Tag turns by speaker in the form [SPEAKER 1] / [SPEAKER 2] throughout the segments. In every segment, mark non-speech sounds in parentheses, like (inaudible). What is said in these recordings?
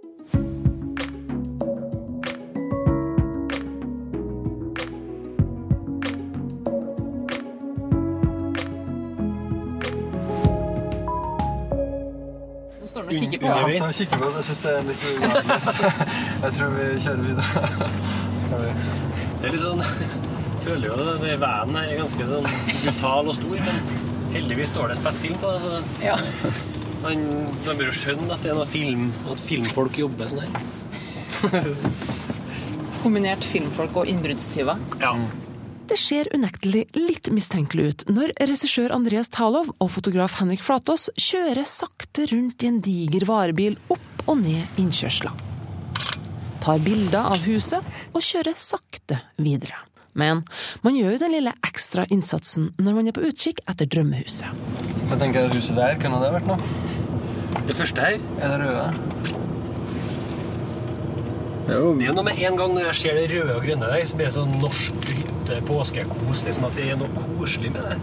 [SPEAKER 1] Står han og kikker på
[SPEAKER 2] Ja, han står og kikker på. Jeg syns det er litt ubehagelig. (laughs) Jeg tror vi kjører videre.
[SPEAKER 3] Det er litt sånn Føler jo det, Vanen er ganske sånn brutal og stor, men heldigvis står det spettfilm på det. Så
[SPEAKER 1] Ja.
[SPEAKER 3] Man, man bør jo skjønne at det er noe film, at filmfolk jobber sånn her. (laughs)
[SPEAKER 1] Kombinert filmfolk og innbruddstyver.
[SPEAKER 3] Ja.
[SPEAKER 4] Det ser unektelig litt mistenkelig ut når regissør Andreas Talov og fotograf Henrik Flatås kjører sakte rundt i en diger varebil opp og ned innkjørsla. Tar bilder av huset og kjører sakte videre. Men man gjør jo den lille ekstra innsatsen når man er på utkikk etter drømmehuset.
[SPEAKER 2] Jeg tenker Huset der, kunne det vært noe?
[SPEAKER 3] Det første her
[SPEAKER 2] Er det røde? Det er jo
[SPEAKER 3] Det er jo noe med en gang når jeg ser det røde og grønne der, så blir det sånn norsk hytte, påskekos, liksom at det er noe koselig med det.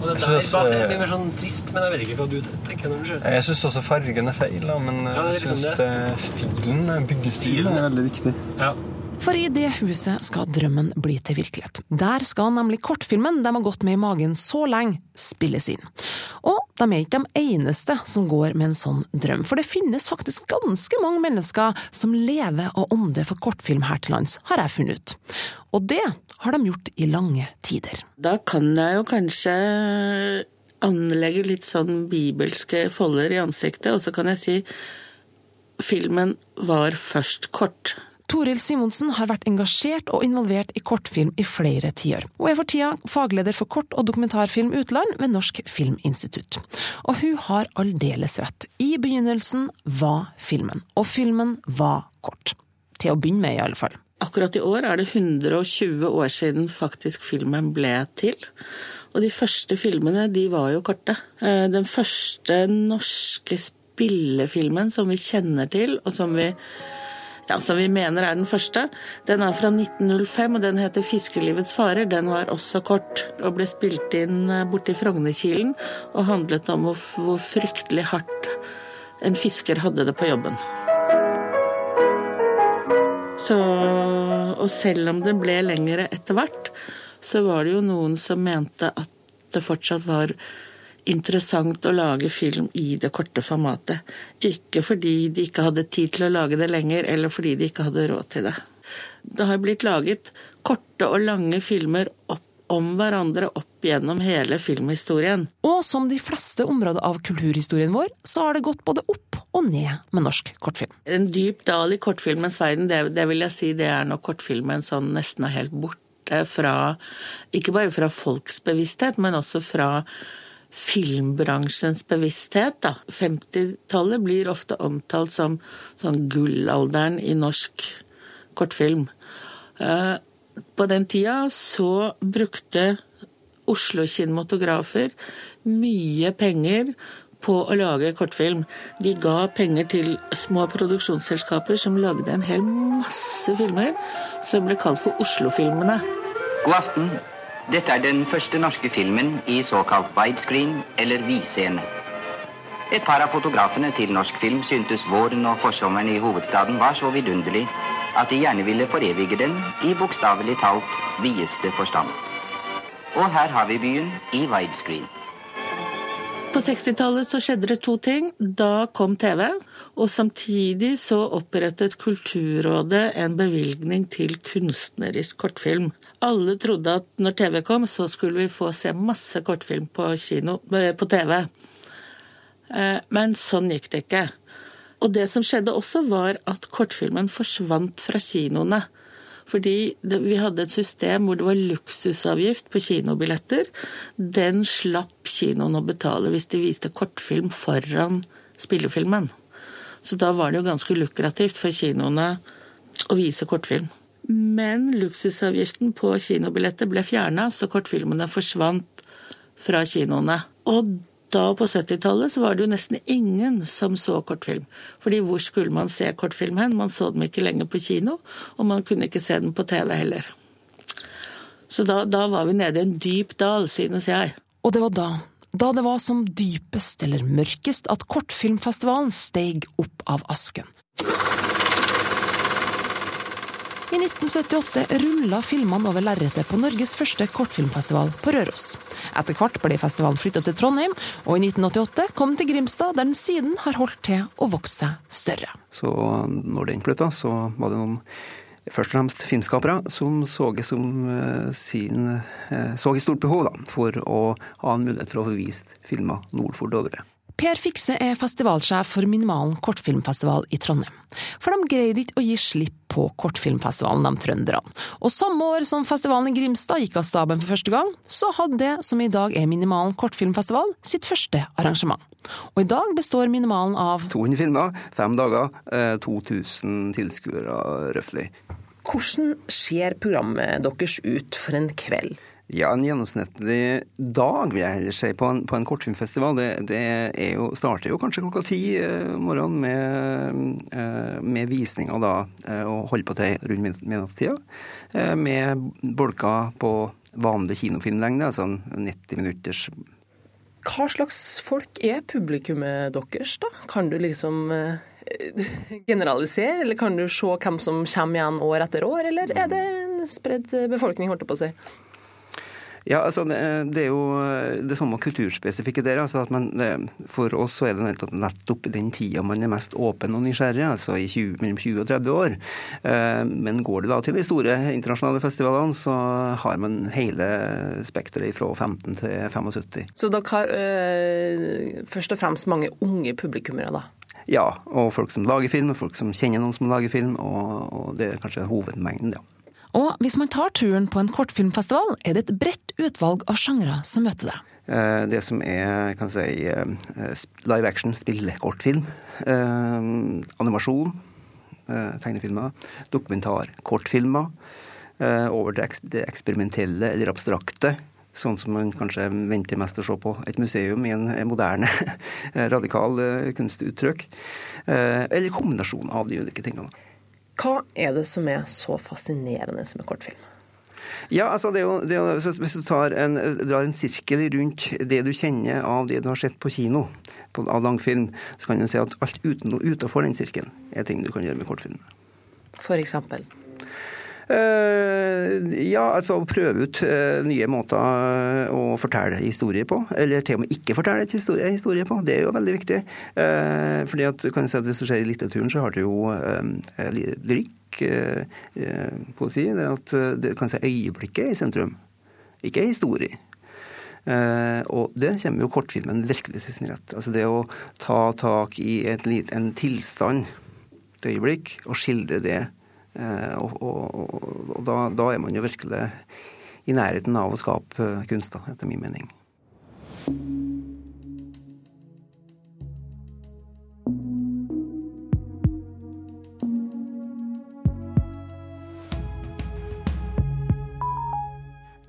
[SPEAKER 3] Og det der
[SPEAKER 2] synes,
[SPEAKER 3] bak
[SPEAKER 2] eh,
[SPEAKER 3] det blir mer sånn trist, men jeg vet ikke hva du tenker når du ser det.
[SPEAKER 2] Jeg syns også fargen er feil, da, men
[SPEAKER 3] Ja, er
[SPEAKER 2] jeg syns
[SPEAKER 3] liksom
[SPEAKER 2] stilen, byggestilen,
[SPEAKER 3] Stilen,
[SPEAKER 2] er veldig viktig.
[SPEAKER 3] Ja.
[SPEAKER 4] For i det huset skal drømmen bli til virkelighet. Der skal nemlig kortfilmen de har gått med i magen så lenge, spilles inn. Og de er ikke de eneste som går med en sånn drøm, for det finnes faktisk ganske mange mennesker som lever og ånder for kortfilm her til lands, har jeg funnet ut. Og det har de gjort i lange tider.
[SPEAKER 5] Da kan jeg jo kanskje anlegge litt sånn bibelske folder i ansiktet, og så kan jeg si filmen var først kort.
[SPEAKER 4] Toril Simonsen har vært engasjert og involvert i kortfilm i flere tiår, og er for tida fagleder for kort- og dokumentarfilm utland ved Norsk Filminstitutt. Og hun har aldeles rett. I begynnelsen var filmen, og filmen var kort. Til å begynne med, i alle fall.
[SPEAKER 5] Akkurat i år er det 120 år siden faktisk filmen ble til. Og de første filmene, de var jo korte. Eh, Den første norske spillefilmen som vi kjenner til, og som vi ja, som vi mener er den første. Den er fra 1905, og den heter 'Fiskelivets farer'. Den var også kort, og ble spilt inn borti borte i Frognerkilen, og handlet om hvor fryktelig hardt en fisker hadde det på jobben. Så, og selv om det ble lengre etter hvert, så var det jo noen som mente at det fortsatt var interessant å lage film i det korte formatet. Ikke fordi de ikke hadde tid til å lage det lenger, eller fordi de ikke hadde råd til det. Det har blitt laget korte og lange filmer opp om hverandre opp gjennom hele filmhistorien.
[SPEAKER 4] Og som de fleste områder av kulturhistorien vår, så har det gått både opp og ned med norsk kortfilm.
[SPEAKER 5] En dyp dal i kortfilmens verden, det, det vil jeg si det er når kortfilmen sånn nesten er helt borte fra Ikke bare fra folks bevissthet, men også fra filmbransjens bevissthet. da. 50-tallet blir ofte omtalt som sånn gullalderen i norsk kortfilm. Eh, På den tida så brukte Oslo kinematografer mye penger på å lage kortfilm. De ga penger til små produksjonsselskaper som lagde en hel masse filmer som ble kalt for Oslo-filmene.
[SPEAKER 6] God aften. Dette er den første norske filmen i såkalt widescreen, eller vidscene. Et par av fotografene til norsk film syntes våren og forsommeren i hovedstaden var så vidunderlig at de gjerne ville forevige den i bokstavelig talt videste forstand. Og her har vi byen i widescreen.
[SPEAKER 5] På 60-tallet så skjedde det to ting. Da kom TV, og samtidig så opprettet Kulturrådet en bevilgning til kunstnerisk kortfilm. Alle trodde at når TV kom, så skulle vi få se masse kortfilm på, kino, eh, på TV. Eh, Men sånn gikk det ikke. Og det som skjedde også, var at kortfilmen forsvant fra kinoene. Fordi vi hadde et system hvor det var luksusavgift på kinobilletter. Den slapp kinoen å betale hvis de viste kortfilm foran spillefilmen. Så da var det jo ganske lukrativt for kinoene å vise kortfilm. Men luksusavgiften på kinobilletter ble fjerna, så kortfilmene forsvant fra kinoene. Og da på 70-tallet så var det jo nesten ingen som så kortfilm. Fordi hvor skulle man se kortfilm hen? Man så dem ikke lenger på kino, og man kunne ikke se dem på TV heller. Så da, da var vi nede i en dyp dal, synes jeg.
[SPEAKER 4] Og det var da da det var som dypest eller mørkest at kortfilmfestivalen steg opp av asken. I 1978 rulla filmene over lerretet på Norges første kortfilmfestival på Røros. Etter hvert ble festivalen flytta til Trondheim, og i 1988 kom den til Grimstad, der den siden har holdt til å vokse seg større.
[SPEAKER 7] Så når den flytta, så var det noen først og fremst filmskapere som så, som eh, sin, eh, så et stort behov da, for å ha en mulighet for å få vist filmer nord for Dovre.
[SPEAKER 4] Per Fikse er festivalsjef for Minimalen kortfilmfestival i Trondheim. For de greide ikke å gi slipp på kortfilmfestivalen, de trønderne. Og samme år som festivalen i Grimstad gikk av staben for første gang, så hadde det som i dag er Minimalen kortfilmfestival, sitt første arrangement. Og i dag består Minimalen av
[SPEAKER 7] 200 filmer, fem dager, 2000 tilskuere røftlig.
[SPEAKER 8] Hvordan ser programmet deres ut for en kveld?
[SPEAKER 7] Ja, en gjennomsnittlig dag, vil jeg heller si, på en, på en kortfilmfestival. Det, det jo, starter jo kanskje klokka ti eh, om morgenen med, eh, med visninger da, eh, og holder på til rundt midnattstida. Med bolker på vanlig kinofilmlengde, altså en 90 minutters
[SPEAKER 8] Hva slags folk er publikummet deres, da? Kan du liksom (laughs) generalisere, eller kan du se hvem som kommer igjen år etter år, eller er det en spredd befolkning, holdt jeg på å si?
[SPEAKER 7] Ja, altså det, det, er jo det samme kulturspesifikke der. altså at man, For oss så er det nettopp den tida man er mest åpen og nysgjerrig, altså i 20, mellom 20 og 30 år. Eh, men går det da til de store internasjonale festivalene, så har man hele spekteret fra 15 til 75.
[SPEAKER 8] Så dere har øh, først og fremst mange unge publikummere, da?
[SPEAKER 7] Ja, og folk som lager film, og folk som kjenner noen som lager film, og, og det er kanskje hovedmengden, ja.
[SPEAKER 4] Og hvis man tar turen på en kortfilmfestival, er det et bredt utvalg av sjangre som møter deg.
[SPEAKER 7] Eh, det som er kan si, eh, live action, spillekortfilm, eh, animasjon, tegnefilmer, dokumentar, kortfilmer, over det eksperimentelle eller abstrakte, sånn som man kanskje venter mest å se på et museum i en moderne, (laughs) radikal kunstuttrykk, eller kombinasjon av de ulike tingene.
[SPEAKER 8] Hva er det som er så fascinerende som en kortfilm?
[SPEAKER 7] Ja, altså det er jo, det er jo Hvis du en, drar en sirkel rundt det du kjenner av det du har sett på kino, på, av langfilm, så kan du se at alt uten, utenfor den sirkelen er ting du kan gjøre med kortfilm.
[SPEAKER 8] For eksempel?
[SPEAKER 7] Uh, ja, altså prøve ut uh, nye måter eh, å fortelle historier på. Eller til og med ikke fortelle et historie, på. Det er jo veldig viktig. Fordi at, kan jeg si at Hvis du ser i litteraturen, så har du jo lyrikk, poesi. Det er at det kan si øyeblikket i sentrum, ikke historie. Uh, og der kommer jo kortfilmen virkelig til sin rett. Altså det å ta tak i et, en tilstand, et øyeblikk, og skildre det Eh, og, og, og da, da, er man jo virkelig i nærheten av å skape eh, kunst, da, etter min mening.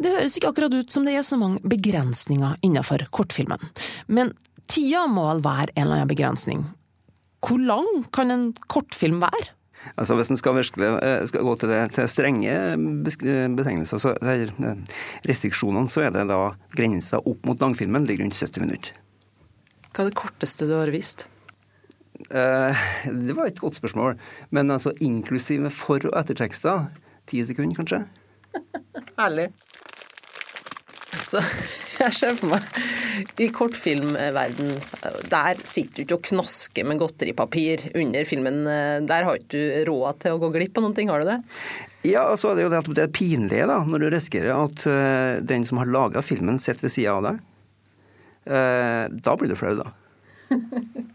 [SPEAKER 4] Det høres ikke akkurat ut som det er så mange begrensninger innenfor kortfilmen. Men tida må vel være en eller annen begrensning. Hvor lang kan en kortfilm være?
[SPEAKER 7] Altså Hvis en skal, virkelig, eh, skal gå til, det, til strenge betegnelser, så, eller eh, restriksjonene, så er det da grensa opp mot langfilmen ligger rundt 70 minutter.
[SPEAKER 8] Hva er det korteste du har vist?
[SPEAKER 7] Eh, det var et godt spørsmål. Men altså inklusive for- og ettertekster. Ti sekunder, kanskje. (laughs)
[SPEAKER 8] Herlig. Så (laughs) jeg ser for meg i kortfilmverden Der sitter du ikke og knasker med godteripapir under filmen. Der har ikke du råd til å gå glipp av noen ting, har du det?
[SPEAKER 7] Ja, og så er det jo det, det pinlige da, når du risikerer at uh, den som har laga filmen, sitter ved sida av deg. Uh, da blir du flau, da. (laughs)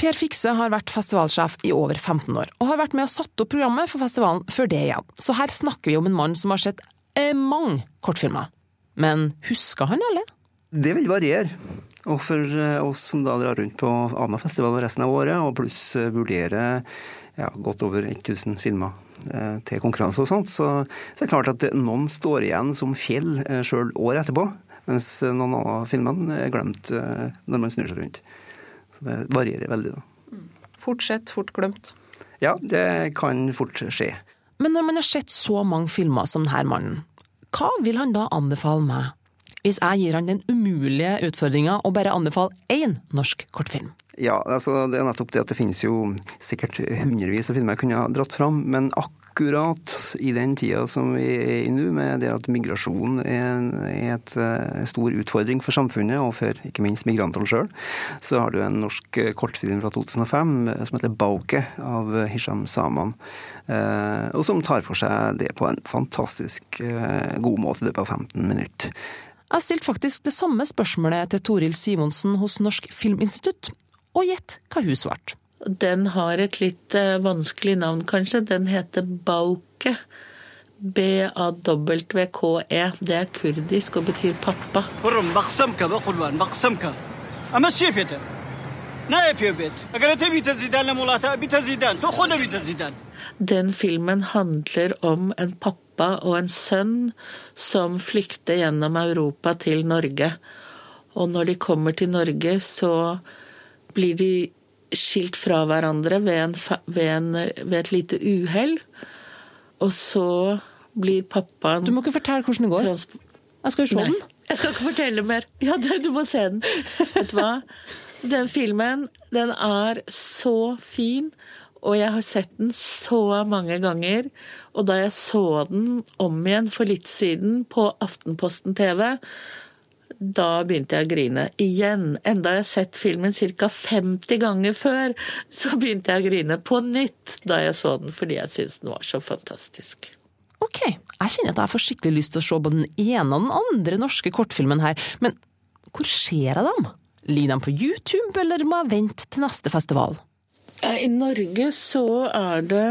[SPEAKER 4] Per Fikse har vært festivalsjef i over 15 år, og har vært med og satt opp programmet for festivalen før det igjen. Så her snakker vi om en mann som har sett eh, mange kortfilmer. Men husker han alle?
[SPEAKER 7] Det vil variere. Og for eh, oss som da drar rundt på Ana-festival resten av året, og pluss eh, vurderer ja, godt over 1000 filmer eh, til konkurranse og sånt, så, så, er det klart at noen står igjen som fjell eh, sjøl år etterpå. Mens noen av filmene er glemt eh, når man snur seg rundt. Så det varierer veldig, da.
[SPEAKER 8] Fort sett, fort glemt.
[SPEAKER 7] Ja, det kan fort skje.
[SPEAKER 4] Men når man har sett så mange filmer som denne mannen, hva vil han da anbefale meg? Hvis jeg gir han den umulige utfordringa å bare anbefale én norsk kortfilm?
[SPEAKER 7] Ja, altså det er nettopp det at det finnes jo sikkert hundrevis av filmer jeg kunne ha dratt fram, men akkurat i den tida som vi er i nå, med det at migrasjon er en eh, stor utfordring for samfunnet, og for ikke minst migrantene sjøl, så har du en norsk eh, kortfilm fra 2005 eh, som heter 'Bauke' av Hisham Saman, og som tar for seg det på en fantastisk god måte i løpet av 15 minutter.
[SPEAKER 4] Jeg stilte faktisk det samme spørsmålet til Toril Simonsen hos Norsk Filminstitutt, og gjett hva hun svarte.
[SPEAKER 5] Den har et litt eh, vanskelig navn, kanskje. Den heter Bauke. B-A-W-K-E. Det er kurdisk og betyr pappa. Den filmen handler om en pappa og en sønn som flykter gjennom Europa til Norge. Og når de kommer til Norge, så blir de skilt fra hverandre ved, en, ved, en, ved et lite uhell. Og så blir pappaen
[SPEAKER 4] Du må ikke fortelle hvordan det går. Jeg skal jo se
[SPEAKER 5] Nei,
[SPEAKER 4] den.
[SPEAKER 5] jeg skal ikke fortelle mer. (laughs) Ja, du må se den. Vet du hva? Den filmen, den er så fin, og jeg har sett den så mange ganger. Og da jeg så den om igjen for litt siden på Aftenposten TV, da begynte jeg å grine igjen. Enda jeg har sett filmen ca. 50 ganger før, så begynte jeg å grine på nytt da jeg så den, fordi jeg syntes den var så fantastisk.
[SPEAKER 4] Ok, jeg kjenner at jeg får skikkelig lyst til å se både den ene og den andre norske kortfilmen her, men hvor ser jeg dem? Ligger de på YouTube, eller må jeg vente til neste festival?
[SPEAKER 5] Eh, I Norge så er det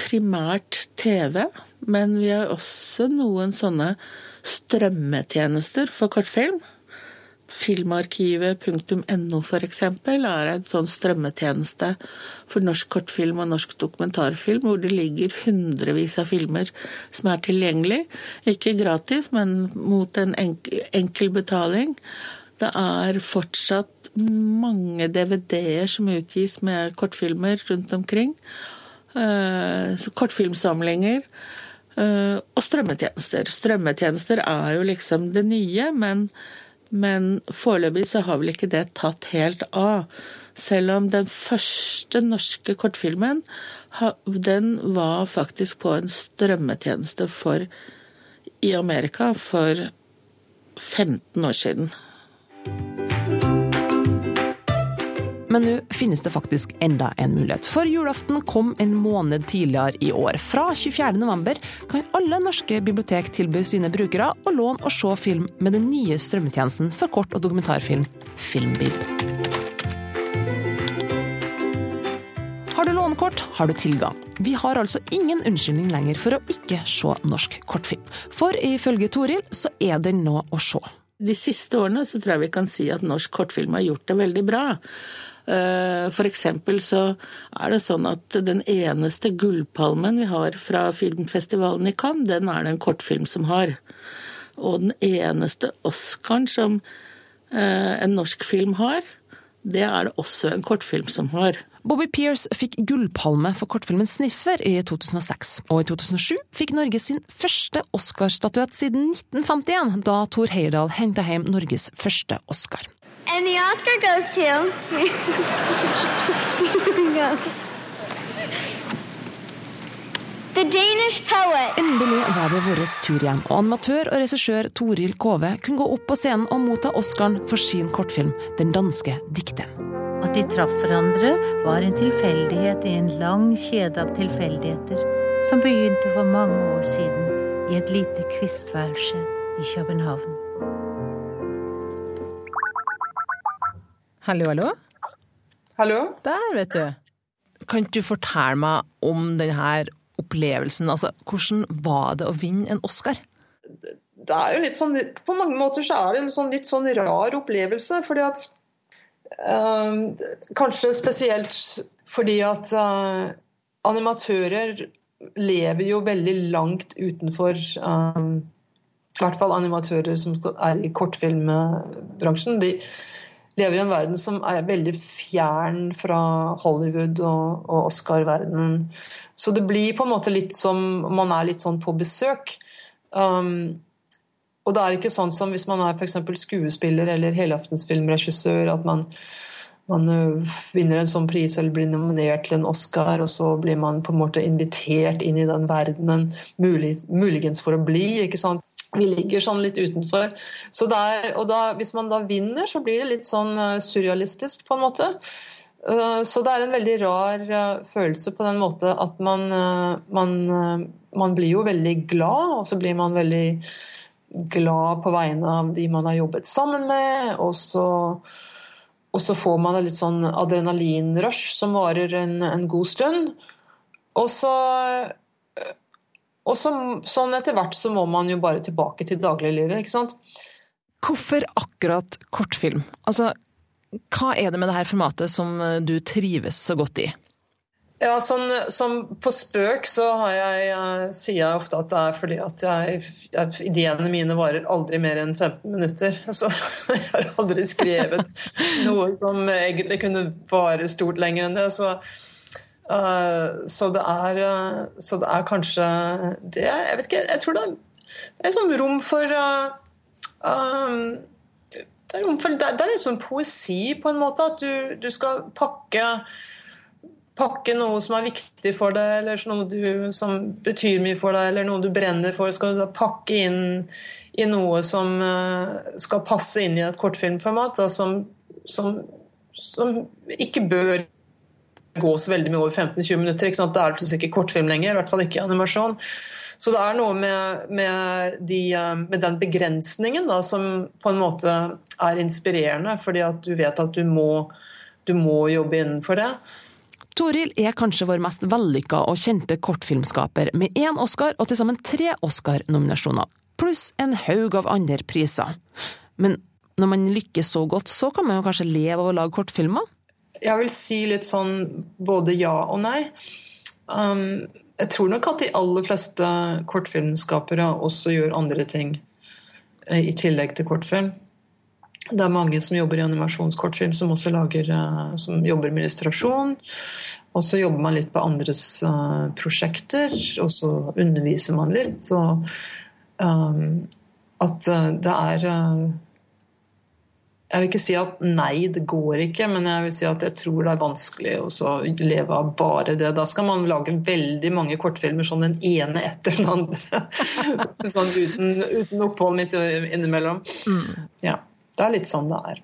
[SPEAKER 5] primært TV, men vi har også noen sånne strømmetjenester for kortfilm. Filmarkivet.no eksempel er en sånn strømmetjeneste for norsk kortfilm og norsk dokumentarfilm, hvor det ligger hundrevis av filmer som er tilgjengelig. Ikke gratis, men mot en enkel betaling. Det er fortsatt mange DVD-er som utgis med kortfilmer rundt omkring. Eh, kortfilmsamlinger. eh, og strømmetjenester. Strømmetjenester er jo liksom det nye, men, men foreløpig så har vel ikke det tatt helt av. Selv om den første norske kortfilmen, den var faktisk på en strømmetjeneste for i Amerika for 15 år siden.
[SPEAKER 4] Men nå finnes det faktisk enda en mulighet. For julaften kom en måned tidligere i år. Fra 24. november kan alle norske bibliotek tilby sine brukere å låne og se film med den nye strømmetjenesten for kort- og dokumentarfilm, Filmbib. Har du lånekort, har du tilgang. Vi har altså ingen unnskyldning lenger for å ikke se norsk kortfilm. For ifølge Toril så er den nå å se.
[SPEAKER 5] De siste årene så tror jeg vi kan si at norsk kortfilm har gjort det veldig bra. Eh, eksempel så er det sånn at den eneste gullpalmen vi har fra filmfestivalen i Cannes, den er det en kortfilm som har. Og den eneste Oscaren som eh, en norsk film har, det er det også en kortfilm som har.
[SPEAKER 4] Bobby Pears fikk gullpalme for kortfilmen 'Sniffer' i 2006, og i 2007 fikk Norge sin første Oscar-statuett siden 1951, da Thor Heyerdahl henta hjem Norges første Oscar.
[SPEAKER 9] And the Oscar goes to. Go. The Danish poet.
[SPEAKER 4] Endelig var det vår tur igjen, og animatør og regissør Toril Kove kunne gå opp på scenen og motta Oscaren for sin kortfilm 'Den danske dikteren'.
[SPEAKER 10] At de traff hverandre, var en tilfeldighet i en lang kjede av tilfeldigheter som begynte for mange år siden i et lite kvistværelse i København.
[SPEAKER 8] Hallo, hallo.
[SPEAKER 11] Hallo?
[SPEAKER 8] Der, vet du. Kan du fortelle meg om denne opplevelsen? Altså, hvordan var det å vinne en Oscar?
[SPEAKER 11] Det er jo litt sånn, På mange måter så er det en sånn, litt sånn rar opplevelse. fordi at øh, Kanskje spesielt fordi at øh, animatører lever jo veldig langt utenfor øh, I hvert fall animatører som er i kortfilmbransjen. De lever i en verden som er veldig fjern fra Hollywood og, og Oscar-verdenen. Så det blir på en måte litt som Man er litt sånn på besøk. Um, og det er ikke sånn som hvis man er f.eks. skuespiller eller helaftensfilmregissør, at man, man øh, vinner en sånn pris eller blir nominert til en Oscar, og så blir man på en måte invitert inn i den verdenen, mulig, muligens for å bli. ikke sant? Vi ligger sånn litt utenfor. Så der, og da, hvis man da vinner, så blir det litt sånn øh, surrealistisk, på en måte. Øh, så det er en veldig rar følelse på den måte at man, man, man blir jo veldig glad, og så blir man veldig glad på vegne av de man har jobbet sammen med. Og så, og så får man et litt sånn adrenalinrush som varer en, en god stund. Og så og så, sånn etter hvert så må man jo bare tilbake til dagliglivet, ikke sant.
[SPEAKER 4] Hvorfor akkurat kortfilm? Altså, hva er det med dette formatet som du trives så godt i?
[SPEAKER 11] Ja, sånn, sånn, På spøk så jeg, jeg, sier jeg ofte at det er fordi at jeg, jeg, ideene mine varer aldri mer enn 15 minutter. (laughs) Så jeg har aldri skrevet (laughs) noe som egentlig kunne vare stort lenger enn det. Så, så, det, er, uh, så det er kanskje det Jeg vet ikke, jeg tror det er, sånn rom for um, det er, for, det, er litt sånn poesi, på en måte. At du, du skal pakke pakke noe som er viktig for deg, eller noe du, som betyr mye for deg, eller noe du brenner for, skal du da pakke inn i noe som skal passe inn i et kortfilmformat, da, som, som, som, ikke bør gå så veldig mye over 15-20 minutter. Ikke sant? Da er det ikke kortfilm lenger, i hvert fall ikke animasjon. Så det er noe med, med, de, uh, med den begrensningen da, som på en måte er inspirerende, fordi at du vet at du må, du må jobbe innenfor det.
[SPEAKER 4] Toril er kanskje vår mest vellykka og kjente kortfilmskaper, med én Oscar og til sammen tre Oscar-nominasjoner, pluss en haug av andre priser. Men når man lykkes så godt, så kan man jo kanskje leve av å lage kortfilmer?
[SPEAKER 11] Jeg vil si litt sånn både ja og nei. Um, jeg tror nok at de aller fleste kortfilmskapere også gjør andre ting eh, i tillegg til kortfilm. Det er mange som jobber i animasjonskortfilm, som også lager, eh, som jobber med illustrasjon. Og så jobber man litt på andres uh, prosjekter, og så underviser man litt. Og um, at uh, det er uh, Jeg vil ikke si at nei, det går ikke, men jeg vil si at jeg tror det er vanskelig å leve av bare det. Da skal man lage veldig mange kortfilmer sånn den ene etter den andre. (laughs) sånn uten, uten opphold mitt innimellom. Mm. Ja. Det er litt sånn det er.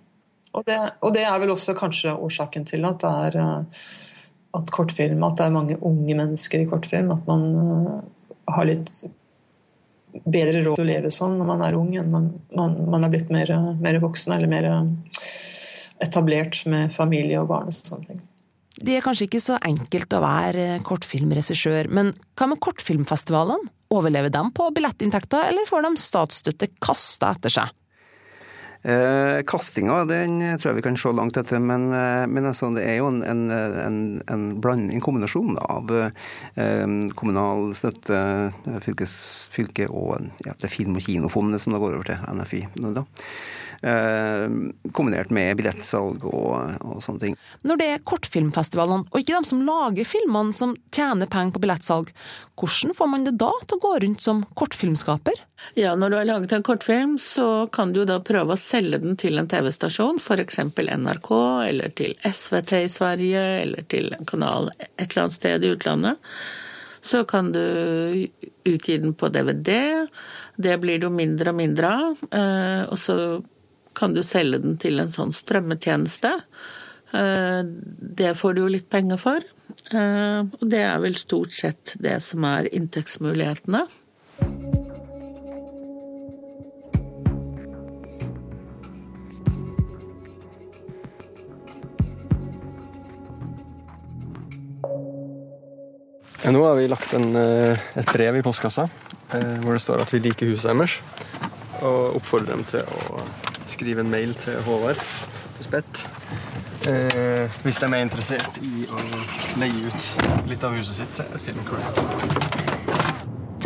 [SPEAKER 11] Og det, og det, er vel også kanskje årsaken til at det er eh, at kortfilm, at det er mange unge mennesker i kortfilm. At man uh, har litt bedre råd til å leve sånn når man er ung enn man, man, man er blitt mer, mer, voksen eller mer etablert med familie og barn og sånne ting.
[SPEAKER 4] Det er kanskje ikke så enkelt å være kortfilmregissør, men hva med kortfilmfestivalene? Overlever de på billettinntekter, eller får de statsstøtte kasta etter seg?
[SPEAKER 7] Eh, kastinga den tror jeg vi kan se langt etter, men, eh, men altså, det er jo en, en, en, en, bland, en kombinasjon av eh, kommunal støtte, fylkesfylke og ja, det Film- og kinofondet som det går over til NFI. Da. Eh, kombinert med billettsalg og, og, sånne ting.
[SPEAKER 4] Når det er kortfilmfestivalene, og ikke de som lager filmene som tjener penger på billettsalg, hvordan får man det da til å gå rundt som kortfilmskaper?
[SPEAKER 5] Ja, Når du har laget en kortfilm, så kan du da prøve å selge den til en TV-stasjon, f.eks. NRK, eller til SVT i Sverige, eller til en kanal et eller annet sted i utlandet. Så kan du utgi den på DVD. Det blir det jo mindre og mindre av. Eh, og så kan du selge den til en sånn strømmetjeneste. Eh, det får du jo litt penger for. Eh, og det er vel stort sett det som er inntektsmulighetene.
[SPEAKER 2] Nå har vi lagt en, eh, et brev i postkassa hvor det står at vi liker huset deres. Og oppfordrer dem til å skrive en mail til Håvard Spett eh, hvis de er interessert i å leie ut litt av huset sitt til filmcrew.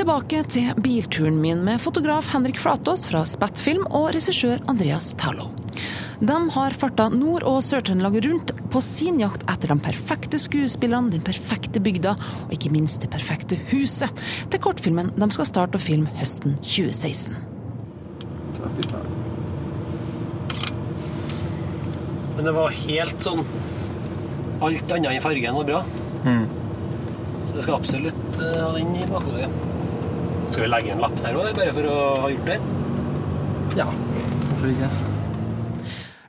[SPEAKER 4] Tilbake til bilturen min med fotograf Henrik Flatås fra Spettfilm og regissør Andreas Talo. De har farta Nord- og Sør-Trøndelag rundt på sin jakt etter de perfekte skuespillerne, den perfekte bygda og ikke minst det perfekte huset til kortfilmen de skal starte å filme høsten 2016.
[SPEAKER 3] Men det var helt sånn Alt annet i fargen var bra.
[SPEAKER 2] Mm.
[SPEAKER 3] Så jeg skal absolutt eh, ha den i bakhodet. Skal vi legge en lapp der òg, bare for å ha gjort det?
[SPEAKER 2] Ja, hvorfor ikke?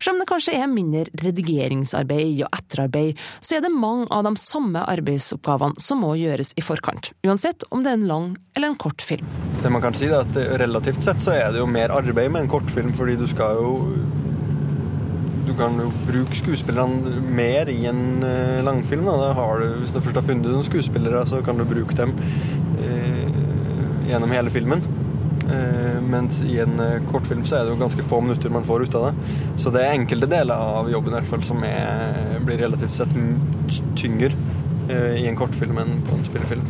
[SPEAKER 4] Selv om det kanskje er mindre redigeringsarbeid og etterarbeid, så er det mange av de samme arbeidsoppgavene som må gjøres i forkant, uansett om det er en lang eller en kort film.
[SPEAKER 2] Det man kan si er at Relativt sett så er det jo mer arbeid med en kortfilm, fordi du skal jo kan du bruke skuespillerne mer i en eh, langfilm. Du, hvis du først har funnet noen skuespillere, så kan du bruke dem eh, gjennom hele filmen. Eh, mens i en eh, kortfilm så er det jo ganske få minutter man får ut av det. Så det er enkelte deler av jobben i hvert fall som er, blir relativt sett tyngre eh, i en kortfilm enn på en spillefilm.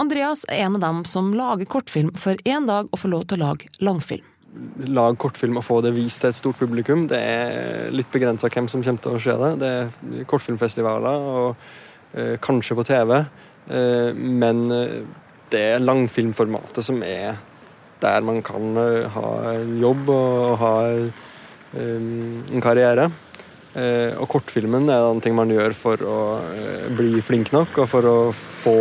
[SPEAKER 4] Andreas er en av dem som lager kortfilm for én dag å få lov til å lage langfilm.
[SPEAKER 2] Lage kortfilm og få det vist til et stort publikum. Det er litt begrensa hvem som kommer til å se det. Det er kortfilmfestivaler og eh, kanskje på TV. Eh, men eh, det er langfilmformatet som er der man kan eh, ha jobb og ha eh, en karriere. Og kortfilmen er en ting man gjør for å bli flink nok, og for å få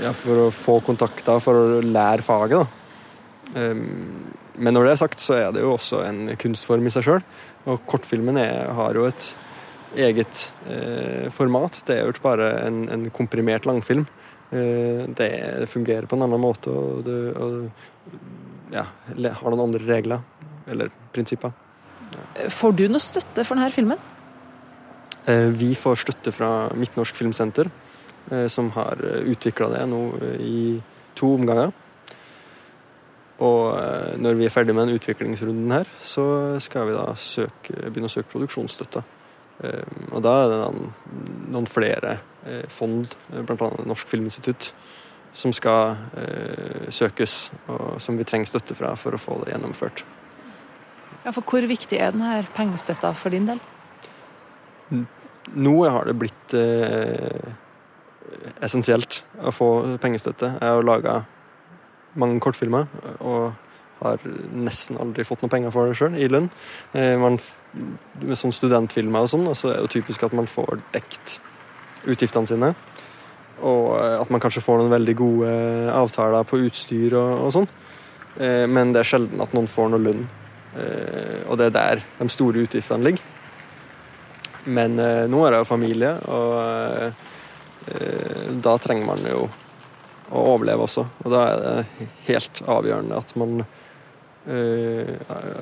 [SPEAKER 2] ja, for å få kontakter, for å lære faget. da. Um, men når det er sagt, så er det jo også en kunstform i seg sjøl. Og kortfilmen er, har jo et eget eh, format. Det er jo ikke bare en, en komprimert langfilm. Eh, det fungerer på en annen måte og, det, og ja, har noen andre regler. Eller prinsipper.
[SPEAKER 4] Får du noe støtte for denne filmen?
[SPEAKER 2] Eh, vi får støtte fra Midtnorsk Filmsenter, eh, som har utvikla det nå i to omganger. Og eh, når vi er ferdig med den utviklingsrunden her, så skal vi da søke, begynne å søke produksjonsstøtte. Eh, Og da er det noen, flere eh, fond, bl.a. Norsk Filminstitutt, som skal søkes, og som vi trenger støtte fra for å få det gjennomført.
[SPEAKER 4] Ja, for hvor viktig er denne pengestøtta for din del?
[SPEAKER 2] Nå har det blitt essensielt å få pengestøtte. Jeg har laga mange kortfilmer og har nesten aldri fått noe penger for det sjøl, i lønn. Eh, man, som sånn studentfilmer og sånn, så er det jo typisk at man får dekt utgiftene sine. Og eh, at man kanskje får noen veldig gode avtaler på utstyr og, og sånn. Eh, men det er sjelden at noen får noe lønn. Og det er der de store utgiftene ligger. Men nå er jeg jo familie, og da trenger man jo å overleve også. Og da er det helt avgjørende at man uh,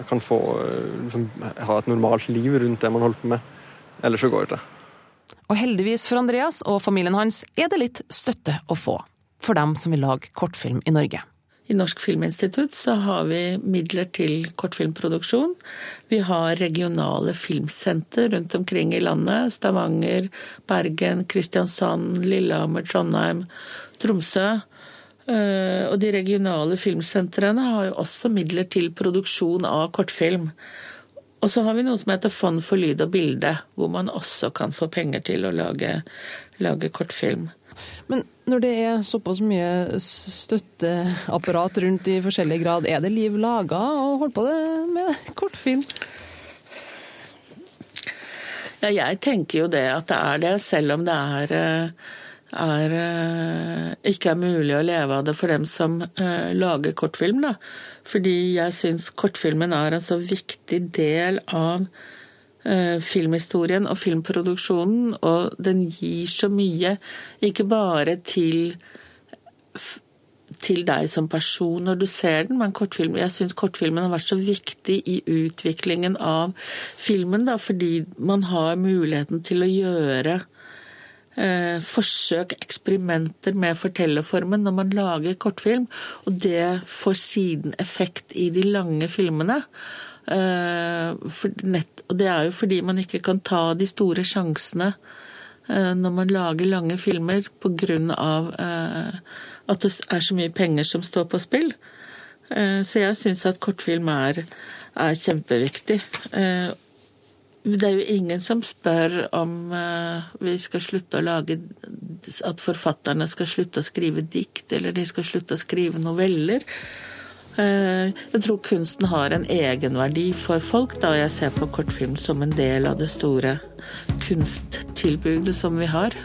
[SPEAKER 2] kan få eh, liksom, ha et normalt liv rundt det man holder på med. Ellers så går det.
[SPEAKER 4] Og heldigvis for Andreas og familien hans er det litt støtte å få for dem som vil lage kortfilm i Norge.
[SPEAKER 5] I Norsk Filminstitutt så har vi midler til kortfilmproduksjon. Vi har regionale filmsenter rundt omkring i landet. Stavanger, Bergen, Kristiansand, Lillehammer, Trondheim, Tromsø. Eh, Og de regionale filmsentrene har jo også midler til produksjon av kortfilm. Og så har vi noe som heter Fond for lyd og bilde, hvor man også kan få penger til å lage, lage kortfilm.
[SPEAKER 4] Men når det er såpass mye støtteapparat rundt i forskjellig grad, er det liv laga å holde på det med (laughs) kortfilm?
[SPEAKER 5] Ja, jeg tenker jo det at det er det, selv om det er, eh, er eh, ikke er mulig å leve av det for dem som eh, lager kortfilm. Da. Fordi jeg syns kortfilmen er en så viktig del av filmhistorien og filmproduksjonen, og den gir så mye, ikke bare til til deg som person når du ser den, men kortfilm, jeg syns kortfilmen har vært så viktig i utviklingen av filmen, da, fordi man har muligheten til å gjøre eh, forsøk, eksperimenter med fortellerformen når man lager kortfilm, og det får siden effekt i de lange filmene. Eh, nett, og det er jo fordi man ikke kan ta de store sjansene eh, når man lager lange filmer pga. Eh, at det er så mye penger som står på spill. Eh, så jeg syns at kortfilm er, er kjempeviktig. Det er jo ingen som spør om eh, vi skal slutte å lage At forfatterne skal slutte å skrive dikt, eller de skal slutte å skrive noveller. Eh, Jeg tror kunsten har en egenverdi for folk, da jeg ser på kortfilm som en del av det store kunsttilbudet som vi har.